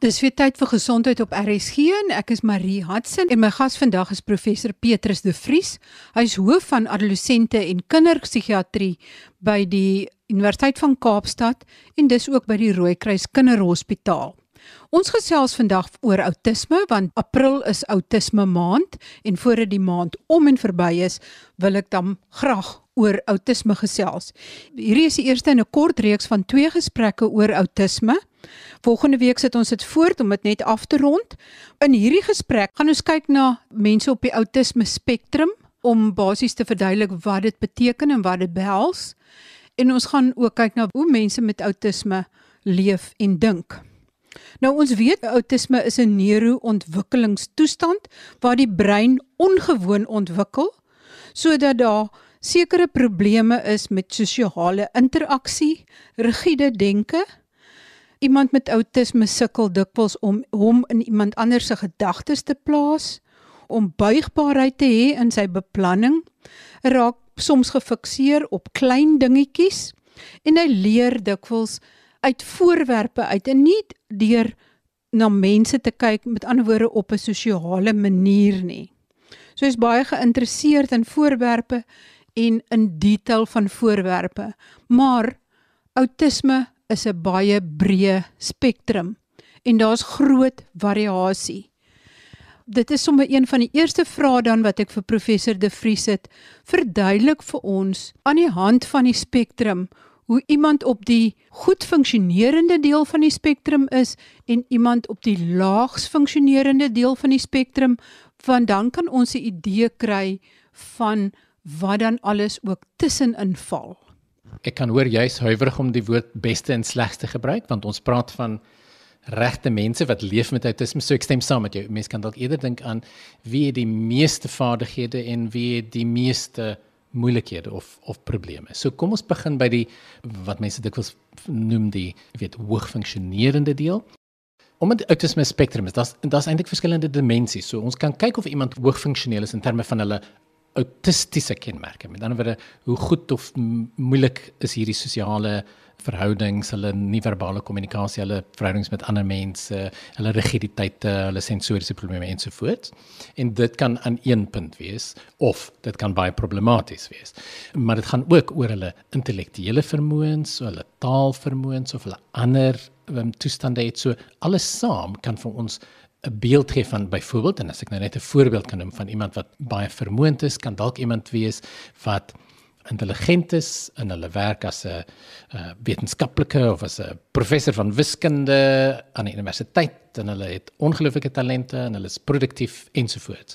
Dis weer tyd vir gesondheid op RSG en ek is Marie Hudson en my gas vandag is professor Petrus De Vries. Hy is hoof van adolessente en kinderpsigiatrie by die Universiteit van Kaapstad en dis ook by die Rooikruis Kinderhospitaal. Ons gesels vandag oor outisme want April is outisme maand en voordat die maand om en verby is, wil ek dan graag oor outisme gesels. Hierdie is die eerste in 'n kort reeks van twee gesprekke oor outisme. Volgende week sit ons dit voort om dit net af te rond. In hierdie gesprek gaan ons kyk na mense op die outisme spektrum om basies te verduidelik wat dit beteken en wat dit behels. En ons gaan ook kyk na hoe mense met outisme leef en dink. Nou ons weet outisme is 'n neuroontwikkelingstoestand waar die brein ongewoon ontwikkel sodat daar sekere probleme is met sosiale interaksie, rigiede denke, Iemand met outisme sukkel dikwels om hom in iemand anders se gedagtes te plaas, om buigbaarheid te hê in sy beplanning, raak soms gefikseer op klein dingetjies en hy leer dikwels uit voorwerpe uit en nie deur na mense te kyk met ander woorde op 'n sosiale manier nie. So is baie geïnteresseerd in voorwerpe en in detail van voorwerpe, maar outisme is 'n baie breë spektrum en daar's groot variasie. Dit is sommer een van die eerste vrae dan wat ek vir professor De Vries het, verduidelik vir ons aan die hand van die spektrum hoe iemand op die goed funksionerende deel van die spektrum is en iemand op die laags funksionerende deel van die spektrum, want dan kan ons 'n idee kry van wat dan alles ook tussenin val. Ek kan hoor jy's huiwerig om die woord beste en slegste gebruik want ons praat van regte mense wat leef met autisme. So ek stem saam met jou. Mense kan dalk eerder dink aan wie het die meeste vaardighede en wie het die meeste moeilikhede of of probleme. So kom ons begin by die wat mense dikwels noem die weet hoog funksionerende deel. Omdat autisme spektrum is, daar's daar's eintlik verskillende dimensies. So ons kan kyk of iemand hoog funksioneel is in terme van hulle autistiese kenmerke. Met ander woorde, hoe goed of moeilik is hierdie sosiale verhoudings, hulle nie-verbale kommunikasie, hulle verhoudings met ander mense, hulle rigiditeite, hulle sensoriese probleme ensovoorts. En dit kan aan een punt wees of dit kan baie problematies wees. Maar dit gaan ook oor hulle intellektuele vermoëns, hulle taalvermoëns of hulle ander um, toestande het. So alles saam kan vir ons 'n beeld gee van byvoorbeeld en as ek nou net 'n voorbeeld kan noem van iemand wat baie vermoënd is, kan dalk iemand wees wat intelligent is in hulle werk as 'n uh, wetenskaplike of as 'n professor van wiskunde aan 'n universiteit en hulle het ongelooflike talente en hulle is produktief ensovoorts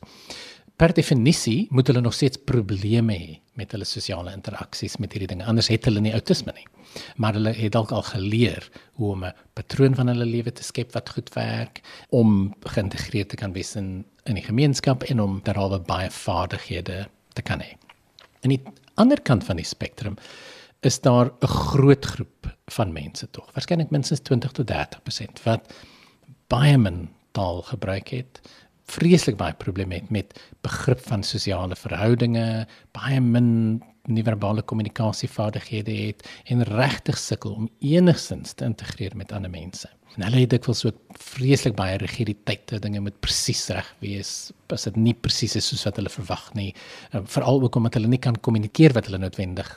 per definisie moet hulle nog steeds probleme hê met hulle sosiale interaksies met hierdie dinge. Anders het hulle nie outisme nie. Maar hulle het dalk al geleer hoe om 'n patroon van hulle lewe te skep wat goed werk om geïntegreerd te kan wees in in die gemeenskap en om derhalwe baie vaardighede te kan hê. En die ander kant van die spektrum is daar 'n groot groep van mense tog. Waarskynlik minstens 20 tot 30% wat baie min taal gebruik het, vreeslik baie probleme het met begrip van sosiale verhoudinge, baie min nie-verbale kommunikasievaardighede het en regtig sukkel om enigsins te integreer met ander mense. En hulle het dikwels ook vreeslik baie rigiditeite, dinge moet presies reg wees, as dit nie presies is soos wat hulle verwag nie, veral ook omdat hulle nie kan kommunikeer wat hulle noodwendig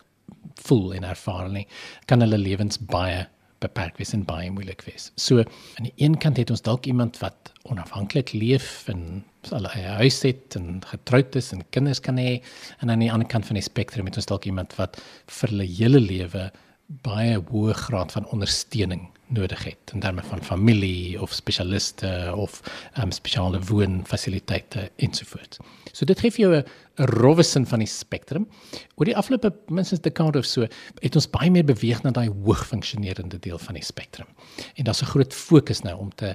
voel en ervaar nie, kan hulle lewens baie beperk wees en baie moeilik wees. So aan die een kant het ons dalk iemand wat onafhanklik leef en al 'n huis het en getroud is en kinders kan hê en aan die ander kant van die spektrum het ons dalk iemand wat vir hulle hele lewe baie hoë graad van ondersteuning nodig het in terme van familie of spesialiste of um, spesiale woonfasiliteite ensovoorts. So dit gee vir jou 'n rowwe sin van die spektrum. Oor die afgelope minstens dekade of so het ons baie meer beweeg na daai hoog funksionerende deel van die spektrum. En daar's 'n groot fokus nou om te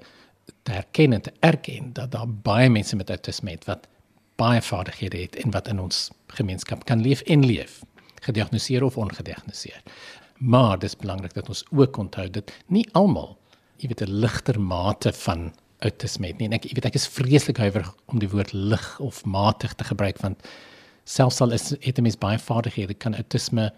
te erken en te erken dat daar baie mense met autisme het wat baie vaardighede het en wat in ons gemeenskap kan leef en leef gediagnoseer of ongediagnoseer. Maar dis belangrik dat ons ook onthou dat nie almal, jy weet 'n ligter mate van autisme het nie. En ek jy weet ek is vreeslik huiwerig om die woord lig of matig te gebruik want selfs al is het 'n mens baie vaardighede kan autisme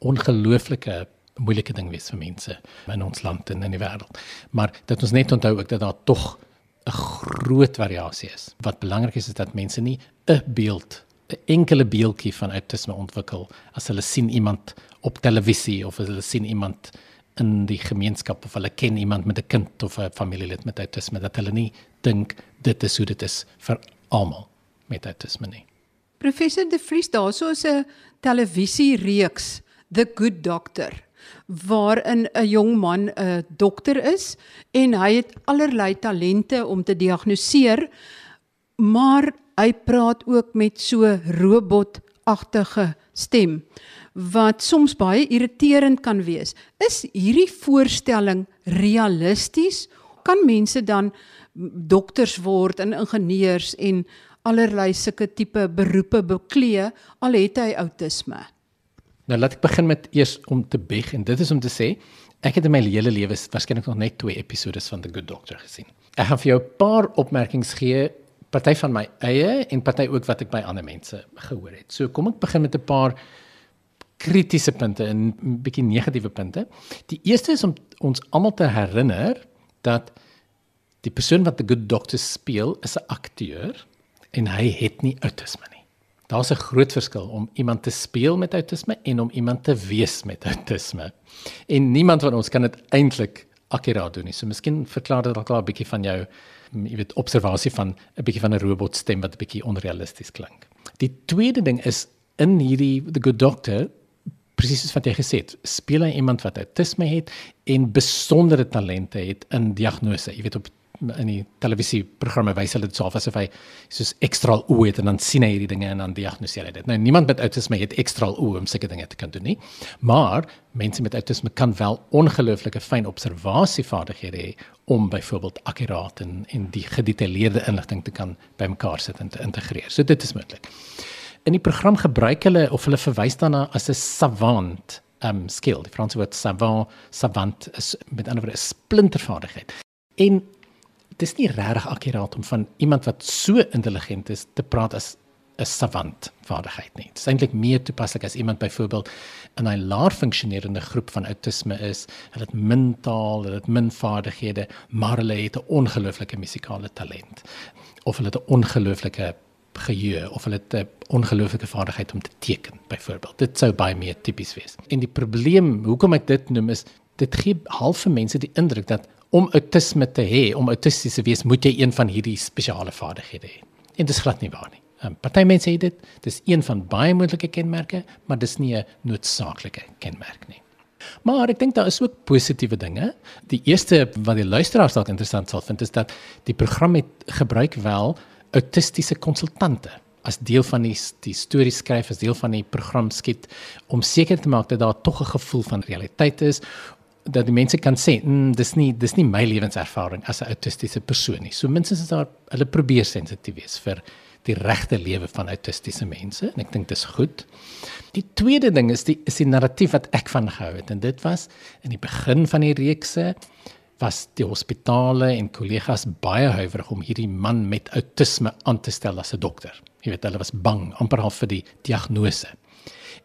ongelooflike moeilike ding wees vir mense in ons land en in die wêreld. Maar dit ons net onthou ook dat daar tog 'n groot variasie is. Wat belangrik is is dat mense nie 'n beeld 'n enkele beeldjie van autisme ontwikkel as hulle sien iemand op televisie of hulle sien iemand in die gemeenskap of hulle ken iemand met 'n kind of 'n familielid met autisme dat hulle nie dink dit is hoe dit is vir almal met autisme nie. Professor De Vries, daarso is 'n televisiereeks The Good Doctor waarin 'n jong man 'n dokter is en hy het allerlei talente om te diagnoseer, maar hy praat ook met so robotagtige stem wat soms baie irriterend kan wees. Is hierdie voorstelling realisties? Kan mense dan dokters word en ingenieurs en allerlei sulke tipe beroepe beklee al het hy outisme? Nou laat ek begin met eers om te beg en dit is om te sê ek het in my hele lewe waarskynlik nog net twee episode van The Good Doctor gesien. Ek gaan vir jou 'n paar opmerkings gee, party van my eie en party ook wat ek by ander mense gehoor het. So kom ek begin met 'n paar kritiese punte en 'n bietjie negatiewe punte. Die eerste is om ons almal te herinner dat die persoon wat the good doctor speel is 'n akteur en hy het nie outisme nie. Daar's 'n groot verskil om iemand te speel met outisme en om iemand te wees met outisme. En niemand van ons kan dit eintlik akkuraat doen nie. So miskien verklaar dit dalk 'n bietjie van jou jy weet observasie van 'n bietjie van 'n robotstem wat 'n bietjie onrealisties klink. Die tweede ding is in hierdie the good doctor presies soos wat jy gesê het, speel hy iemand wat autisme het en besondere talente het in diagnose. Jy weet op in die televisieprogramme wys hulle dit so asof hy soos ekstra oë het en dan sien hy hierdie dinge en dan diagnoseer hy dit. Nou niemand met autisme het ekstra oë om sulke dinge te kan doen nie. Maar mense met autisme kan wel ongelooflike fyn observasievaardighede hê om byvoorbeeld akkuraat en en die gedetailleerde inligting te kan bymekaar sit en te integreer. So dit is moontlik in die program gebruik hulle of hulle verwys daarna as 'n savant um skill. Die Franse woord savant, savant is met ander woorde 'n splintervaardigheid. En dit is nie regtig akkuraat om van iemand wat so intelligent is te praat as 'n savant vaardigheid nie. Dit is eintlik meer toepaslik as iemand byvoorbeeld in 'n laer funksionerende groep van autisme is. Hulle het min taal, hulle het min vaardighede, maar hulle het 'n ongelooflike musikale talent of hulle het 'n ongelooflike geheue of hulle het 'n ongelooflike vaardigheid om te teken byvoorbeeld. Dit sou baie meer tipies wees. En die probleem, hoekom ek dit noem is dit gee half vir mense die indruk dat om autisme te hê, om autisties te wees, moet jy een van hierdie spesiale vaardighede hê. En dit is glad nie waar nie. Um, party mense het dit, dis een van baie moontlike kenmerke, maar dis nie 'n noodsaaklike kenmerk nie. Maar ek dink daar is ook positiewe dinge. Die eerste wat die luisteraars dalk interessant sal vind is dat die program het gebruik wel autistiese konsultante as deel van die die storie skryf as deel van die program skiet om seker te maak dat daar tog 'n gevoel van realiteit is dat die mense kan sê mm, dis nie dis nie my lewenservaring as 'n autistiese persoon nie. So minstens is daar hulle probeer sensitief wees vir die regte lewe van autistiese mense en ek dink dis goed. Die tweede ding is die is die narratief wat ek van gehou het en dit was in die begin van die reekse was die hospitale en kollegas baie huiwerig om hierdie man met outisme aan te stel as 'n dokter. Jy weet, hulle was bang amper half vir die diagnose.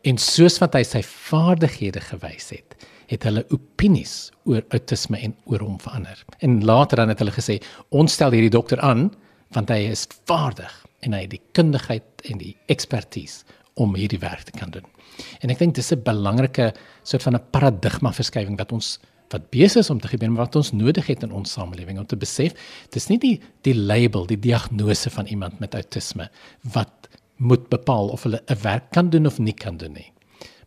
En soos wat hy sy vaardighede gewys het, het hulle opinies oor outisme en oor hom verander. En later dan het hulle gesê, "Ons stel hierdie dokter aan want hy is vaardig en hy het die kundigheid en die ekspertise om hierdie werk te kan doen." En ek dink dis 'n belangrike soort van 'n paradigma verskywing wat ons wat besig is om te gebeur wat ons nodig het in ons samelewing om te besef dis nie die die label die diagnose van iemand met outisme wat moet bepaal of hulle 'n werk kan doen of nie kan doen nie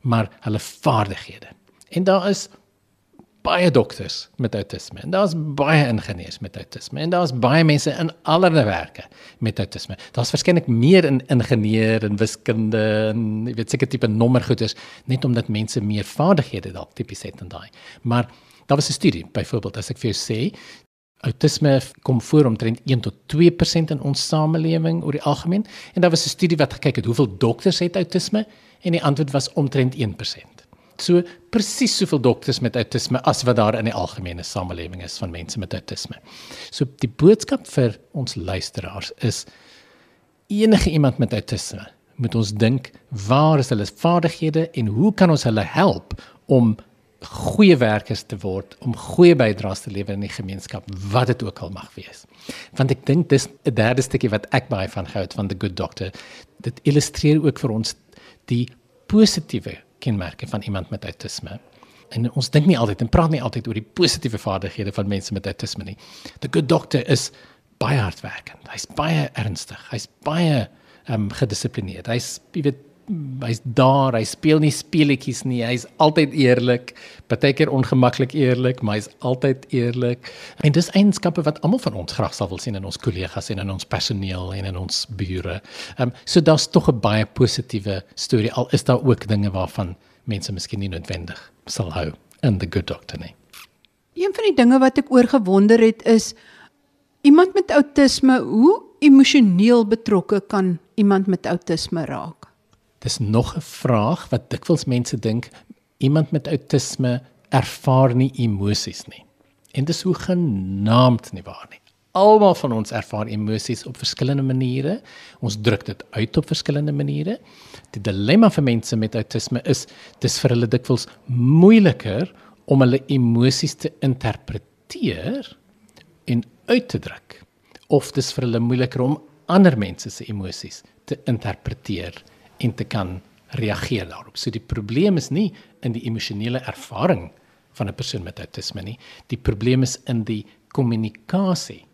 maar hulle vaardighede. En daar is baie dokters met outisme en daar's baie ingenieurs met outisme en daar's baie mense in allerlei werke met outisme daar's verskeidelik meer in ingenieur en wiskunde en jy weet seker tipe nommergoeders net omdat mense meer vaardighede dalk tipies het dan daai. Maar Daar was 'n studie, byvoorbeeld as ek vir jou sê, autisme kom voor omtrent 1 tot 2% in ons samelewing oor die algemeen en daar was 'n studie wat gekyk het hoeveel dokters het autisme en die antwoord was omtrent 1%. So presies soveel dokters met autisme as wat daar in die algemene samelewing is van mense met autisme. So die boodskap vir ons luisteraars is enige iemand met autisme moet ons dink waar is hulle vaardighede en hoe kan ons hulle help om goeie werkers te word om goeie bydraes te lewer in die gemeenskap wat dit ook al mag wees. Want ek dink dis 'n derde stukkie wat ek baie van gehou het van the good doctor. Dit illustreer ook vir ons die positiewe kenmerke van iemand met autisme. En ons dink nie altyd en praat nie altyd oor die positiewe vaardighede van mense met autisme nie. The good doctor is baie hardwerkend. Hy's baie ernstig. Hy's baie ehm um, gedissiplineerd. Hy's jy weet hy's daar, hy speel nie speletjies nie. Hy's altyd eerlik, partykeer ongemaklik eerlik, maar hy's altyd eerlik. En dis eienskappe wat almal van ons graag sal wil sien in ons kollegas en in ons personeel en in ons bure. Ehm um, so daar's tog 'n baie positiewe storie al is daar ook dinge waarvan mense miskien nie noodwendig sal hou in the good doctor nie. Een van die dinge wat ek oor gewonder het is iemand met outisme, hoe emosioneel betrokke kan iemand met outisme raak? Dis nog 'n vraag wat dikwels mense dink iemand met outisme ervaar nie emosies nie. En dis hoe genaamd nie waar nie. Almal van ons ervaar emosies op verskillende maniere. Ons druk dit uit op verskillende maniere. Die dilemma vir mense met outisme is dis vir hulle dikwels moeiliker om hulle emosies te interpreteer en uit te druk. Of dis vir hulle moeiliker om ander mense se emosies te interpreteer en te kan reageer daarop. So die probleem is nie in die emosionele ervaring van 'n persoon met autisme nie. Die probleem is in die kommunikasie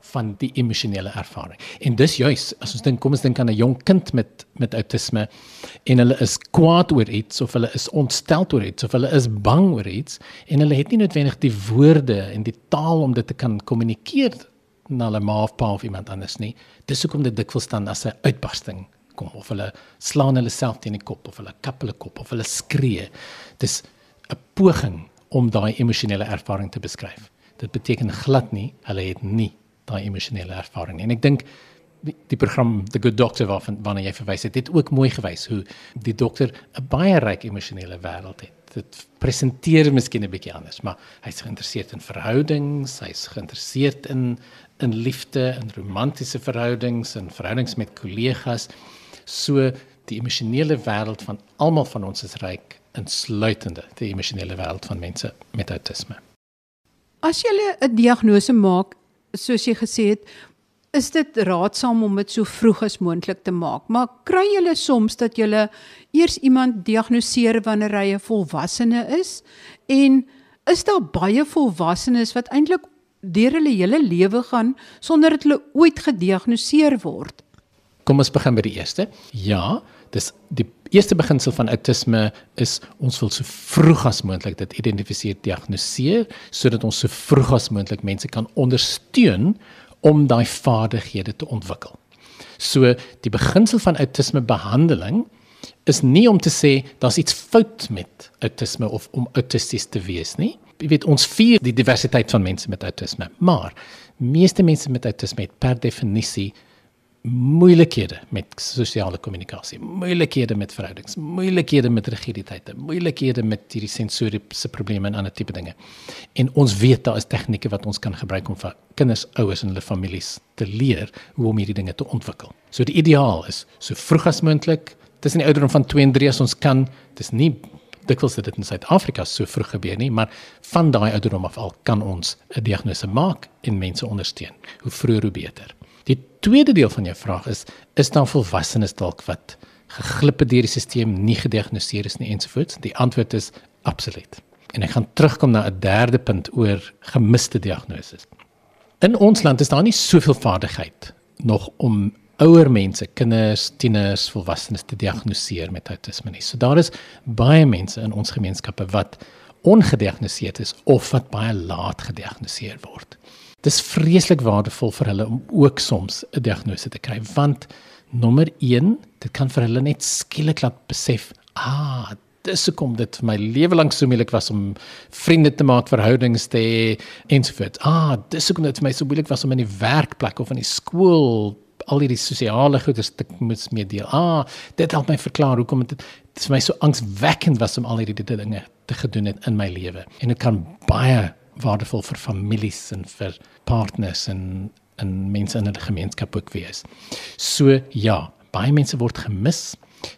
van die emosionele ervaring. En dis juis as ons dink kom ons dink aan 'n jong kind met met autisme en hulle is kwaad oor iets of hulle is ontstel oor iets of hulle is bang oor iets en hulle het nie noodwendig die woorde en die taal om dit te kan kommunikeer na hulle ma of pa of iemand anders nie. Dis hoekom dit dikwels dan as 'n uitbarsting kom of hulle slaan hulle self teen die kop of hulle kap hulle kop of hulle skree. Dis 'n poging om daai emosionele ervaring te beskryf. Dit beteken glad nie hulle het nie daai emosionele ervaring nie. En ek dink die, die program The Good Doctor waarvan wanneer jy verwys het, het ook mooi gewys hoe die dokter 'n baie ryk emosionele wêreld het. Dit presenteer miskien 'n bietjie anders, maar hy's geïnteresseerd in verhoudings, hy's geïnteresseerd in in liefde, in romantiese verhoudings, in verhoudings met kollegas. So die emosionele wêreld van almal van ons is ryk, insluitende die emosionele wêreld van mense met autisme. As jy 'n diagnose maak, soos jy gesê het, is dit raadsaam om dit so vroeg as moontlik te maak. Maar kry jy soms dat jy eers iemand diagnoseer wanneer hy 'n volwassene is en is daar baie volwassenes wat eintlik deur hulle hele lewe gaan sonder dat hulle ooit gediagnoseer word? Kom ons begin by die eerste. Ja, dis die eerste beginsel van autisme is ons wil so vroeg as moontlik dit identifiseer, diagnoseer sodat ons so vroeg as moontlik mense kan ondersteun om daai vaardighede te ontwikkel. So die beginsel van autisme behandeling is nie om te sê daar's iets fout met autisme of om autisties te wees nie. Jy weet ons vier die diversiteit van mense met autisme, maar meeste mense met autisme het per definisie moeilikhede met sosiale kommunikasie, moeilikhede met verhoudings, moeilikhede met rigiditeite, moeilikhede met hierdie sensoriese probleme en ander tipe dinge. En ons weet daar is tegnieke wat ons kan gebruik om vir kinders, ouers en hulle families te leer hoe om hierdie dinge te ontwikkel. So die ideaal is so vroeg as moontlik, tussen die ouderdom van 2 en 3 as ons kan, dis nie dikwels dit in Suid-Afrika so vroeg gebeur nie, maar van daai ouderdom af al kan ons 'n diagnose maak en mense ondersteun. Hoe vroeër hoe beter. Die tweede deel van jou vraag is is daar volwassenes dalk wat geglip het deur die stelsel nie gediagnoseer is nie ensovoorts? Die antwoord is absoluut. En ek gaan terugkom na 'n derde punt oor gemiste diagnoses. In ons land is daar nie soveel vaardigheid nog om ouer mense, kinders, tieners, volwassenes te diagnoseer met autisme nie. So daar is baie mense in ons gemeenskappe wat ongediagnoseerd is of wat baie laat gediagnoseer word. Dis vreeslik waardevol vir hulle om ook soms 'n diagnose te kry want nommer 1, dit kan vir hulle net skielik laat besef, ah, dis hoekom dit vir my lewe lank so moeilik was om vriende te maak, verhoudings te hê ensovoorts. Ah, dis hoekom dit vir my so moeilik was om in die werkplek of in die skool al hierdie sosiale goeders te moet mee deel. Ah, dit help my verklaar hoekom dit dit vir my so angswekkend was om al hierdie dinge te gedoen het in my lewe. En dit kan baie waardevol vir families en vir partners en en mense in 'n gemeenskap ook wees. So ja, baie mense word gemis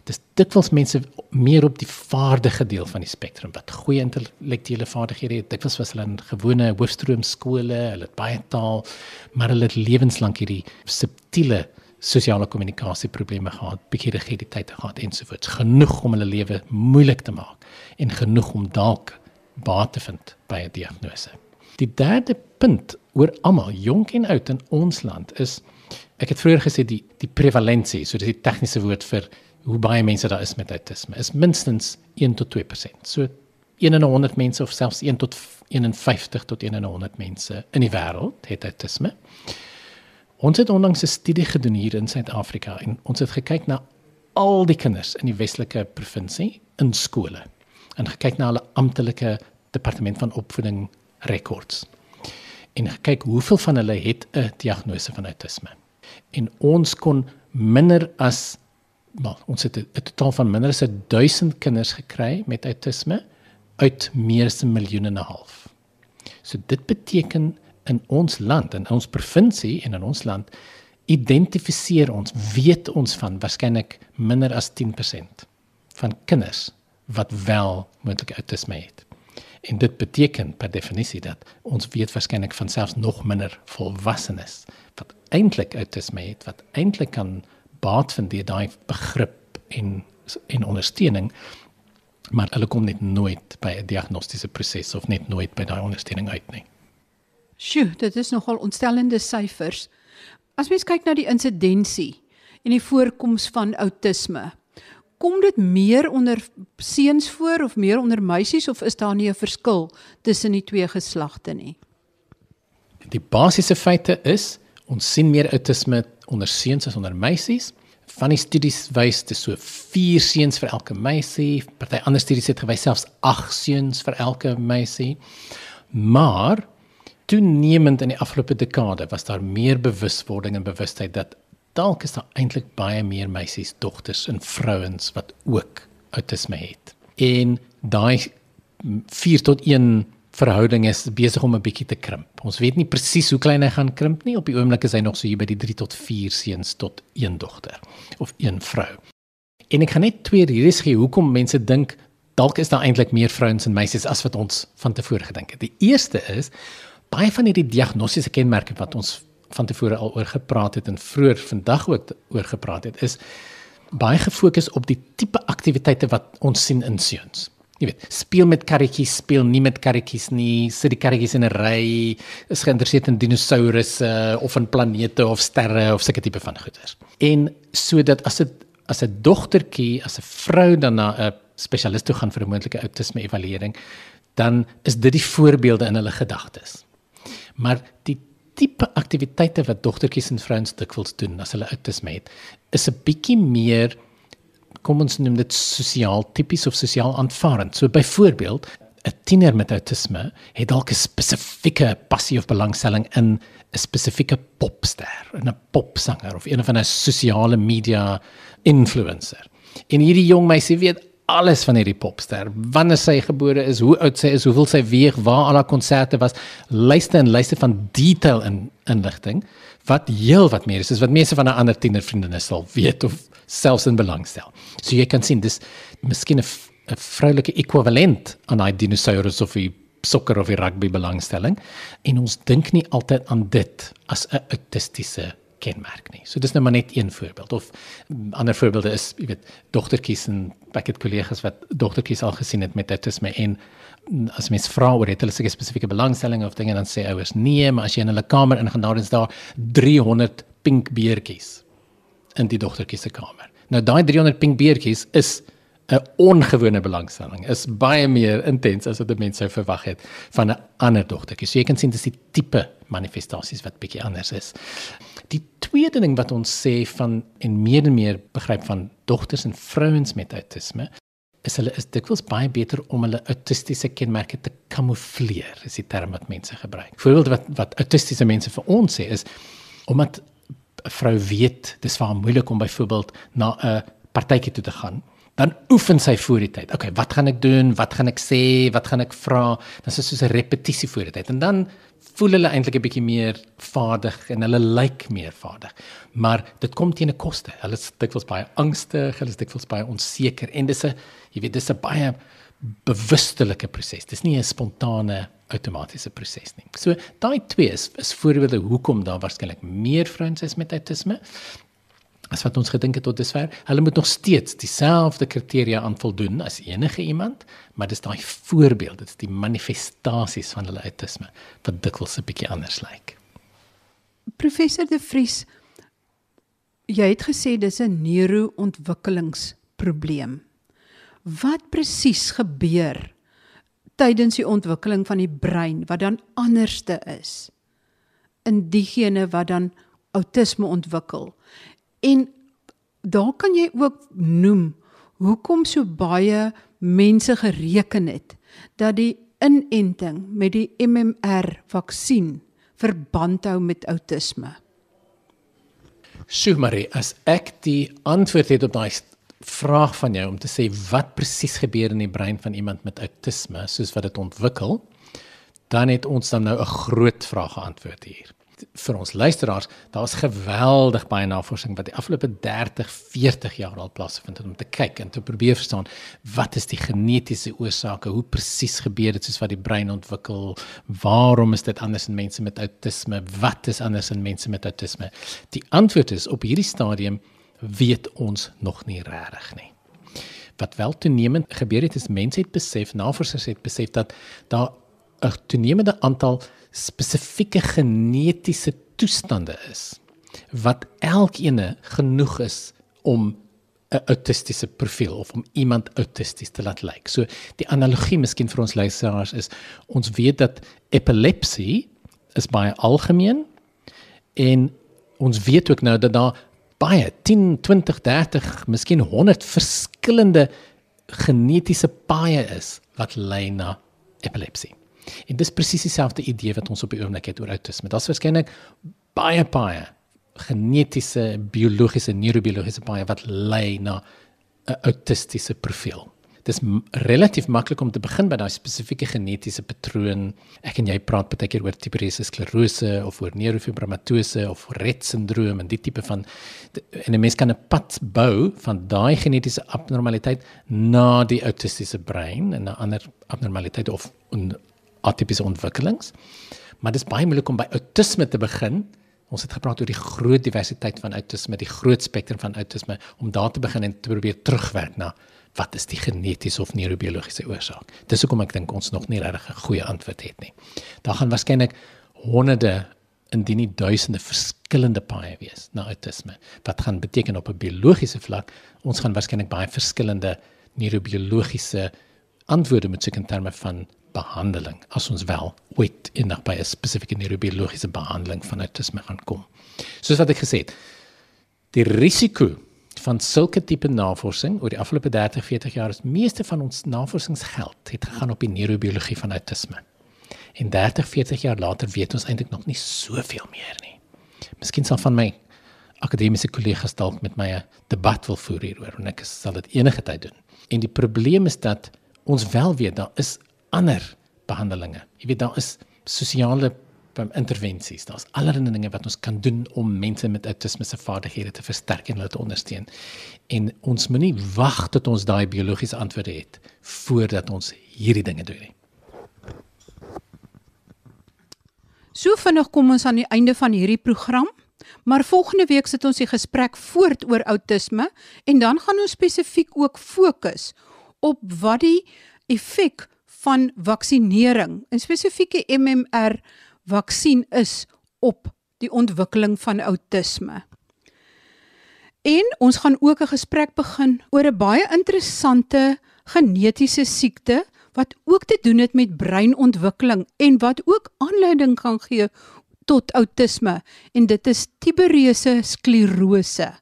Dis dikwels mense meer op die vaardige deel van die spektrum wat goeie intellektuele vaardighede het. Dikwels was hulle in gewone hoofstroom skole, hulle het baie taal, maar hulle het lewenslank hierdie subtiele sosiale kommunikasieprobleme gehad, bietjie rigiditeit gehad ensovoorts. Genoeg om hulle lewe moeilik te maak en genoeg om dalk baat te vind by 'n diagnose. Die derde punt oor almal, jonk en oud in ons land is ek het vroeër gesê die die prevalensie, so dis die tegniese woord vir hoe baie mense daar is met autisme, is minstens 1 tot 2%. So 1 in 100 mense of selfs 1 tot 51 tot 1 in 100 mense in die wêreld het autisme. Ons het onlangs 'n studie gedoen hier in Suid-Afrika en ons het gekyk na al die kinders in die Weselike provinsie in skole en gekyk na hulle amptelike departement van opvoeding rekords. En gekyk hoeveel van hulle het 'n diagnose van autisme. En ons kon minder as wel, ons het 'n totaal van minder as 1000 kinders gekry met autisme uit meer as 'n miljoen en 'n half. So dit beteken in ons land en ons provinsie en in ons land identifiseer ons weet ons van waarskynlik minder as 10% van kinders wat wel moontlik autisme het. En dit beteken per definisie dat ons weet waarskynlik van selfs nog minder volwassenes wat eintlik autisme het wat eintlik kan baat vind deur daai begrip en en ondersteuning maar hulle kom net nooit by 'n diagnostiese proses of net nooit by daai ondersteuning uit nie. Sjoe, dit is nogal ontstellende syfers. As mens kyk na die insidensie en die voorkoms van outisme, kom dit meer onder seuns voor of meer onder meisies of is daar nie 'n verskil tussen die twee geslagte nie? Die basiese feite is ons sien meer outisme onder seuns as onder meisies. Van die studies wys dit so 4 seuns vir elke meisie. Party ander studies het gewys selfs 8 seuns vir elke meisie. Maar toenemend in die afgelope dekade was daar meer bewuswording en bewustheid dat dalk is daar eintlik baie meer meisies, dogters en vrouens wat ook autisme het. En daai 4 tot 1 verhouding is besig om 'n bietjie te krimp. Ons weet nie presies hoe klein hy gaan krimp nie. Op die oomblik is hy nog so hier by die 3 tot 4 seuns tot 1 dogter of 1 vrou. En ek gaan net twee redes gee hoekom mense dink dalk is daar eintlik meer vrouens en meisies as wat ons van tevore gedink het. Die eerste is baie van hierdie diagnostiese kenmerke wat ons van tevore al oor gepraat het en vroeër vandag ook oor gepraat het is baie gefokus op die tipe aktiwiteite wat ons sien in seuns. Jy weet, speel met karretjies, speel nie met karretjies nie, sit die karretjies in 'n ry, is geïnteresseerd in dinosourusse of in planete of sterre of sulke tipe van goeders. En sodat as dit as 'n dogtertjie, as 'n vrou dan na 'n spesialist toe gaan vir 'n moontlike outisme evaluering, dan is dit die voorbeelde in hulle gedagtes. Maar die tipe aktiwiteite wat dogtertjies en vrouens dikwels doen as hulle outisme het, is 'n bietjie meer kom ons noem dit sosiaal tipies of sosiaal aanvaarend. So byvoorbeeld, 'n tiener met outisme het dalk 'n spesifieke passie of belangstelling in 'n spesifieke popster, 'n popsanger of een van 'n sosiale media influencer. En hierdie jong meisie weet alles van hierdie popster. Wanneer sy gebore is, hoe oud sy is, hoeveel sy weeg, waar al haar konserte was, lyste en lyste van detail in inligting wat heel wat meer is as wat meeste van haar ander tienervriendinne sal weet of selfs in belang stel. So jy kan sien dis miskien 'n vroulike ekwivalent aan daai dinosourus of die sokker of die rugby belangstelling en ons dink nie altyd aan dit as 'n autistiese kenmerk nie. So dis nou maar net een voorbeeld of ander voorbeelde is, jy weet, dogtertjies en ek het kollegas wat dogtertjies al gesien het met autisme en as mens vra oor het hulle seker spesifieke belangstelling of dinge dan sê ouers nee, maar as jy in hulle kamer ingaan dan is daar 300 pink beertjies in die dogtertjies se kamer. Nou daai 300 pink beertjies is 'n ongewone belangstelling. Is baie meer intens as wat mense sou verwag het van 'n ander dogtertjie. So jy kan sien dis die tipe manifestasies wat bietjie anders is. Die tweede ding wat ons sê van en meer en meer begryp van dogters en vrouens met autisme is hulle is dikwels baie beter om hulle autistiese kenmerke te kamoufleer, is die term wat mense gebruik. Voorbeeld wat wat autistiese mense vir ons sê is omdat 'n vrou weet dis vir haar moeilik om byvoorbeeld na 'n partytjie toe te gaan dan oefen sy voor die tyd. Okay, wat gaan ek doen? Wat gaan ek sê? Wat gaan ek vra? Dan is dit soos 'n repetisie voor die tyd. En dan voel hulle eintlik 'n bietjie meer vaardig en hulle lyk meer vaardig. Maar dit kom teen 'n koste. Hulle is dikwels baie angstig, hulle is dikwels baie onseker en dis 'n jy weet dis 'n baie bewustelike proses. Dis nie 'n spontane outomatiese proses nie. So daai twee is, is voorbeelde hoekom daar waarskynlik meer vrouens is met autisme as wat ons gedink het tot dusver. Hulle moet nog steeds dieselfde kriteria aan voldoen as enige iemand, maar dis daai voorbeeld, dit is die manifestasies van hulle autisme wat dikwels 'n bietjie anders lyk. Professor De Vries, jy het gesê dis 'n neuroontwikkelingsprobleem. Wat presies gebeur tydens die ontwikkeling van die brein wat dan anderste is in diegene wat dan autisme ontwikkel? En daar kan jy ook noem hoekom so baie mense gereken het dat die inenting met die MMR vaksin verband hou met outisme. Sjoe Marie, as ek die antwoord het op daai vraag van jou om te sê wat presies gebeur in die brein van iemand met outisme soos wat dit ontwikkel, dan het ons dan nou 'n groot vraag geantwoord hier vir ons luisteraars, daar's geweldig baie navorsing wat die afgelope 30, 40 jaar al plaasgevind het om te kyk en te probeer verstaan wat is die genetiese oorsake, hoe presies gebeur dit soos wat die brein ontwikkel, waarom is dit anders in mense met outisme, wat is anders in mense met outisme? Die antwoord is op hierdie stadium weet ons nog nie regtig nie. Wat wel toenemend gebeur het is mense het besef, navorsers het besef dat daar 'n toenemende aantal spesifieke genetiese toestande is wat elkeene genoeg is om 'n autistiese profiel of om iemand autisties te laat lyk. So die analogie miskien vir ons luisteraars is ons weet dat epilepsie is baie algemeen en ons weet ook nou dat daar baie 10, 20, 30, miskien 100 verskillende genetiese paaie is wat lei na epilepsie. En dis presies dieselfde idee wat ons op die oomblik het oor autisme. Daar's waarskynlik baie baie genetiese, biologiese, neurobiologiese baie wat lei na 'n autistiese profiel. Dis relatief maklik om te begin by daai spesifieke genetiese patroon. Ek en jy praat baie keer oor tuberose sklerose of oor neurofibromatose of Rett syndroom en die tipe van en 'n mens kan 'n pad bou van daai genetiese abnormaliteit na die autistiese brein en 'n ander abnormaliteit of 'n atipiese ontwikkelings. Maar dis baie moeilik om by autisme te begin. Ons het gepraat oor die groot diversiteit van autisme, die groot spektrum van autisme om daar te begin en te probeer terugwerk na wat is die genetiese of neurobiologiese oorsaak. Dis hoekom ek dink ons nog nie regtig 'n goeie antwoord het nie. Daar gaan waarskynlik honderde indien nie duisende verskillende paaie wees na autisme. Wat gaan beteken op 'n biologiese vlak? Ons gaan waarskynlik baie verskillende neurobiologiese antwoorde moet soek in terme van behandeling as ons wel ooit eendag by 'n spesifieke neurobiologiese behandeling van autisme gaan kom. Soos wat ek gesê het, die risiko van sulke tipe navorsing oor die afgelope 30, 40 jaar is meeste van ons navorsingsgeld het gegaan op die neurobiologie van autisme. En 30, 40 jaar later weet ons eintlik nog nie soveel meer nie. Miskien sal van my akademiese kollegas dalk met my 'n debat wil voer hieroor en ek sal dit enige tyd doen. En die probleem is dat ons wel weet daar is ander behandelings. Jy weet daar is sosiale intervensies. Daar's allerlei dinge wat ons kan doen om mense met autisme se vaardighede te versterk en hulle te ondersteun. En ons moenie wag tot ons daai biologiese antwoorde het voordat ons hierdie dinge doen nie. So vinnig kom ons aan die einde van hierdie program. Maar volgende week sit ons die gesprek voort oor outisme en dan gaan ons spesifiek ook fokus op wat die effek van vaksinering, 'n spesifieke MMR vaksin is op die ontwikkeling van outisme. En ons gaan ook 'n gesprek begin oor 'n baie interessante genetiese siekte wat ook te doen het met breinontwikkeling en wat ook aanleiding kan gee tot outisme en dit is tuberose sklerose.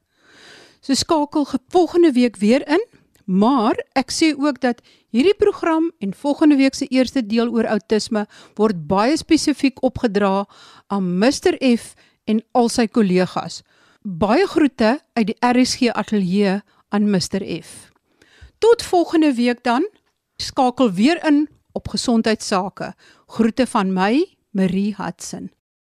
So skakel volgende week weer in, maar ek sê ook dat Hierdie program en volgende week se eerste deel oor outisme word baie spesifiek opgedra aan Mr F en al sy kollegas. Baie groete uit die RSG ateljee aan Mr F. Tot volgende week dan. Skakel weer in op gesondheidsake. Groete van my, Marie Hudson.